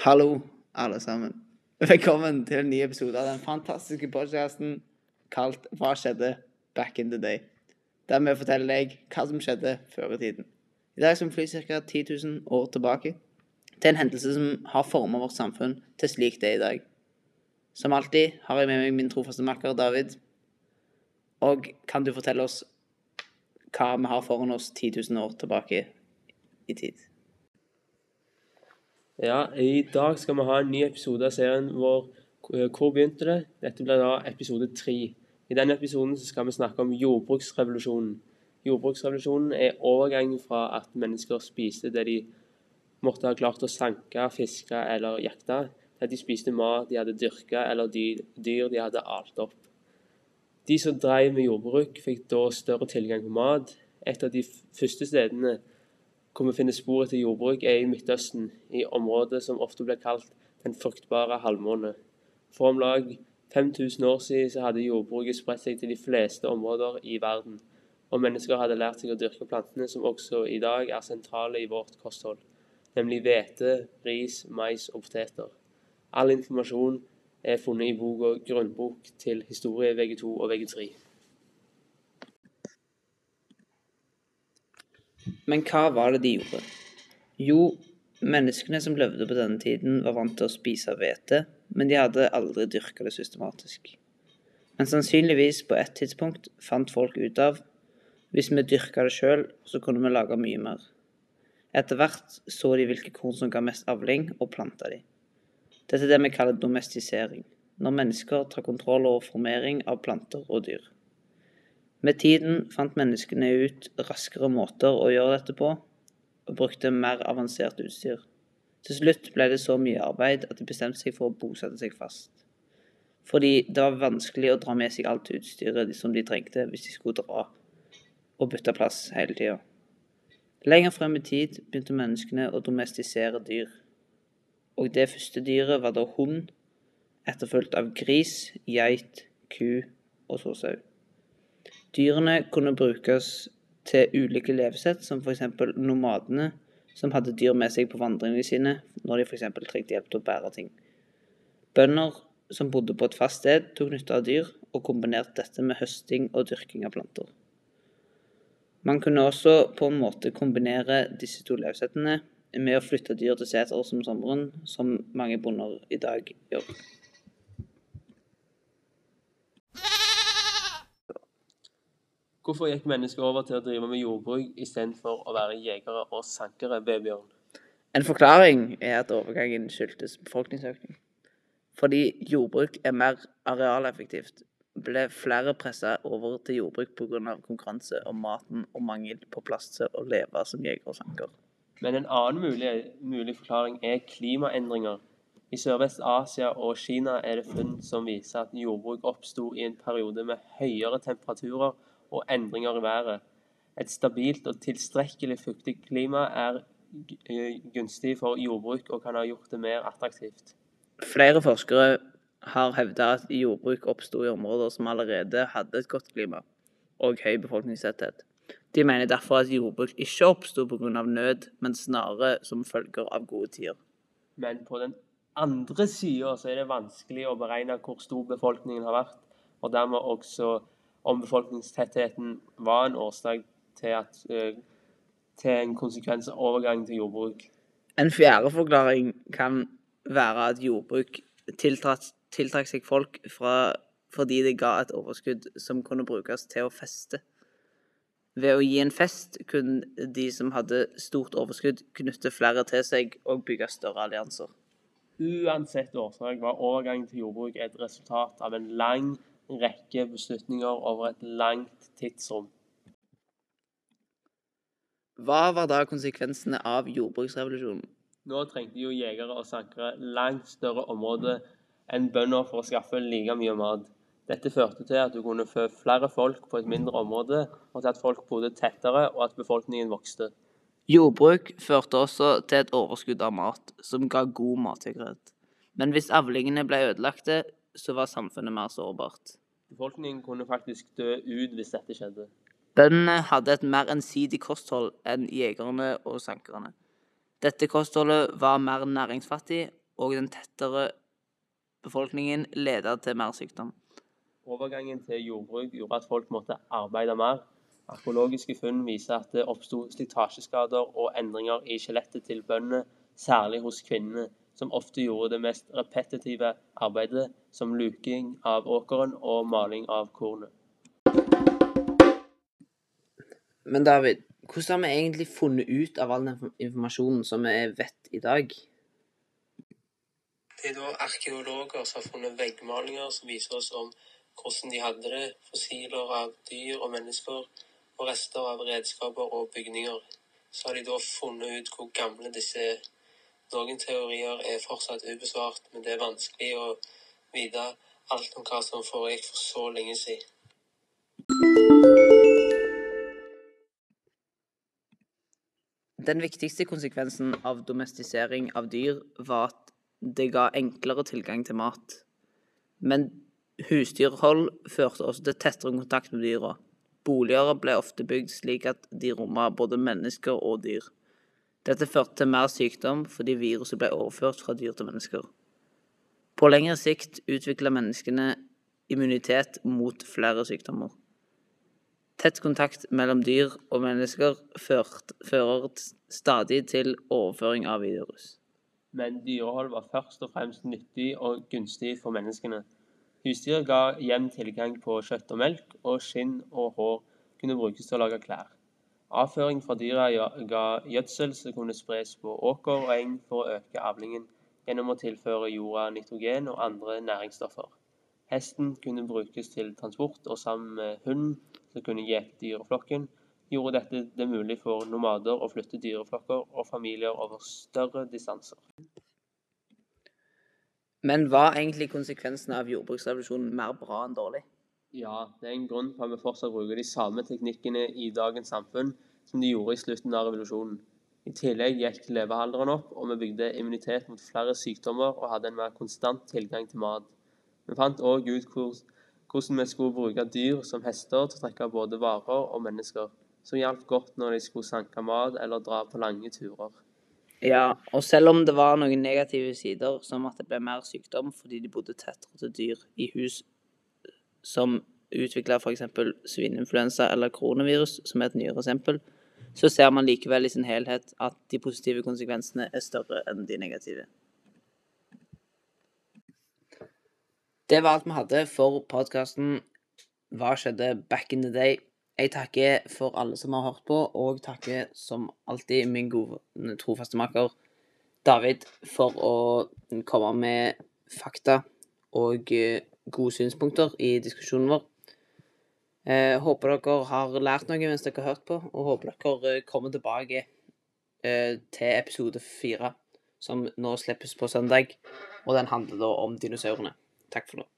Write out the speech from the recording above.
Hallo, alle sammen. Velkommen til en ny episode av den fantastiske podcasten kalt Hva skjedde back in the day? Der vi forteller deg hva som skjedde før i tiden. I dag skal vi fly ca. 10 000 år tilbake til en hendelse som har formet vårt samfunn til slik det er i dag. Som alltid har jeg med meg min trofaste makker David. Og kan du fortelle oss hva vi har foran oss 10 000 år tilbake i tid? Ja, i dag skal vi ha en ny episode av serien vår Hvor begynte det? Dette blir da episode tre. I denne episoden skal vi snakke om jordbruksrevolusjonen. Jordbruksrevolusjonen er overgangen fra at mennesker spiste det de måtte ha klart å sanke, fiske eller jakte, til at de spiste mat de hadde dyrka eller dyr de hadde alt opp. De som drev med jordbruk, fikk da større tilgang på mat. Et av de første stedene hvor vi finner spor etter jordbruk, er i Midtøsten, i området som ofte blir kalt den fruktbare halvmåne. For om lag 5000 år siden hadde jordbruket spredt seg til de fleste områder i verden, og mennesker hadde lært seg å dyrke plantene som også i dag er sentrale i vårt kosthold, nemlig hvete, ris, mais og poteter. All informasjon er funnet i boka 'Grunnbok til historie VG2 og VG3'. Men hva var det de gjorde? Jo, menneskene som levde på denne tiden, var vant til å spise hvete, men de hadde aldri dyrka det systematisk. Men sannsynligvis på et tidspunkt fant folk ut av hvis vi dyrka det sjøl, så kunne vi lage mye mer. Etter hvert så de hvilke korn som ga mest avling, og planta de. Dette er det vi kaller domestisering, når mennesker tar kontroll over formering av planter og dyr. Med tiden fant menneskene ut raskere måter å gjøre dette på, og brukte mer avansert utstyr. Til slutt ble det så mye arbeid at de bestemte seg for å bosette seg fast. Fordi det var vanskelig å dra med seg alt utstyret som de trengte hvis de skulle dra og bytte plass hele tida. Lenger frem i tid begynte menneskene å domestisere dyr. Og det første dyret var da hund, etterfulgt av gris, geit, ku og så sau. Dyrene kunne brukes til ulike levesett, som f.eks. nomadene, som hadde dyr med seg på vandringene sine når de f.eks. trengte hjelp til å bære ting. Bønder som bodde på et fast sted, tok nytte av dyr, og kombinerte dette med høsting og dyrking av planter. Man kunne også på en måte kombinere disse to levesettene med å flytte dyr til seter som sommeren, som mange bonder i dag gjør. Hvorfor gikk mennesker over til å drive med jordbruk istedenfor å være jegere og sankere, Vebjørn? En forklaring er at overgangen skyldtes befolkningsøkning. Fordi jordbruk er mer arealeffektivt, ble flere pressa over til jordbruk pga. konkurranse om maten og mangel på plass til å leve som jeger og sanker. Men en annen mulig, mulig forklaring er klimaendringer. I Sørvest-Asia og Kina er det funn som viser at jordbruk oppsto i en periode med høyere temperaturer og endringer i været. Et stabilt og tilstrekkelig fuktig klima er gunstig for jordbruk og kan ha gjort det mer attraktivt. Flere forskere har hevda at jordbruk oppsto i områder som allerede hadde et godt klima og høy befolkningstetthet. De mener derfor at jordbruk ikke oppsto pga. nød, men snarere som følger av gode tider. Men på den andre sida er det vanskelig å beregne hvor stor befolkningen har vært, og dermed også om befolkningstettheten var en årsak til, at, eh, til en konsekvens av overgang til jordbruk. En fjerde forklaring kan være at jordbruk tiltrakk, seg folk fra, fordi det ga et overskudd som kunne brukes til å feste. Ved å gi en fest kunne de som hadde stort overskudd, knytte flere til seg og bygge større allianser. Uansett årsak var overgangen til jordbruk et resultat av en lang rekke beslutninger over et langt tidsrom. Hva var da konsekvensene av jordbruksrevolusjonen? Nå trengte jo jegere og sankere langt større områder enn bønder for å skaffe like mye mat. Dette førte til at du kunne få flere folk på et mindre område, og til at folk bodde tettere, og at befolkningen vokste. Jordbruk førte også til et overskudd av mat, som ga god matsikkerhet. Men hvis avlingene ble ødelagte, så var samfunnet mer sårbart. Befolkningen kunne faktisk dø ut hvis dette skjedde. Bøndene hadde et mer ensidig kosthold enn jegerne og sankerne. Dette kostholdet var mer næringsfattig, og den tettere befolkningen ledet til mer sykdom. Overgangen til jordbruk gjorde at folk måtte arbeide mer. Arkeologiske funn viser at det oppsto slitasjeskader og endringer i skjelettet til bøndene, særlig hos kvinnene, som ofte gjorde det mest repetitive arbeidet, som luking av åkeren og maling av kornet. Men David, hvordan har vi egentlig funnet ut av all den informasjonen som vi vet i dag? Det er da arkeologer som har funnet veggmalinger som viser oss om hvordan de hadde det, fossiler av dyr og mennesker og rester av redskaper og bygninger. Så har de da funnet ut hvor gamle disse. Noen teorier er fortsatt ubesvart, men det er vanskelig å vite alt om hva som foregikk for så lenge siden. Den viktigste konsekvensen av domestisering av dyr var at det ga enklere tilgang til mat. Men husdyrhold førte også til tettere kontakt med dyra. Boliger ble ofte bygd slik at de rommet både mennesker og dyr. Dette førte til mer sykdom fordi viruset ble overført fra dyr til mennesker. På lengre sikt utvikla menneskene immunitet mot flere sykdommer. Tett kontakt mellom dyr og mennesker fører stadig til overføring av virus. Men dyrehold var først og fremst nyttig og gunstig for menneskene. Husdyr ga jevn tilgang på kjøtt og melk, og skinn og hår kunne brukes til å lage klær. Avføring fra dyra ga gjødsel som kunne spres på åker og eng for å øke avlingen gjennom å tilføre jorda nitrogen og andre næringsstoffer. Hesten kunne brukes til transport, og sammen med hunden, som kunne gjete dyreflokken, gjorde dette det mulig for nomader å flytte dyreflokker og familier over større distanser. Men var egentlig konsekvensene av jordbruksrevolusjonen mer bra enn dårlig? Ja, det er en grunn på at vi fortsatt bruker de samme teknikkene i dagens samfunn som de gjorde i slutten av revolusjonen. I tillegg gikk levealderen opp, og vi bygde immunitet mot flere sykdommer og hadde en mer konstant tilgang til mat. Vi fant òg ut hvordan vi skulle bruke dyr som hester til å trekke både varer og mennesker, som hjalp godt når de skulle sanke mat eller dra på lange turer. Ja, og selv om det var noen negative sider, som at det ble mer sykdom fordi de bodde tettere til dyr i hus som utvikler f.eks. svineinfluensa eller koronavirus, som er et nyere eksempel, så ser man likevel i sin helhet at de positive konsekvensene er større enn de negative. Det var alt vi hadde for podkasten Hva skjedde back in the day? Jeg takker for alle som har hørt på, og takker som alltid min gode, trofaste maker David for å komme med fakta og eh, gode synspunkter i diskusjonen vår. Eh, håper dere har lært noe mens dere har hørt på, og håper dere eh, kommer tilbake til episode fire, som nå slippes på søndag. Og den handler da om dinosaurene. Takk for nå.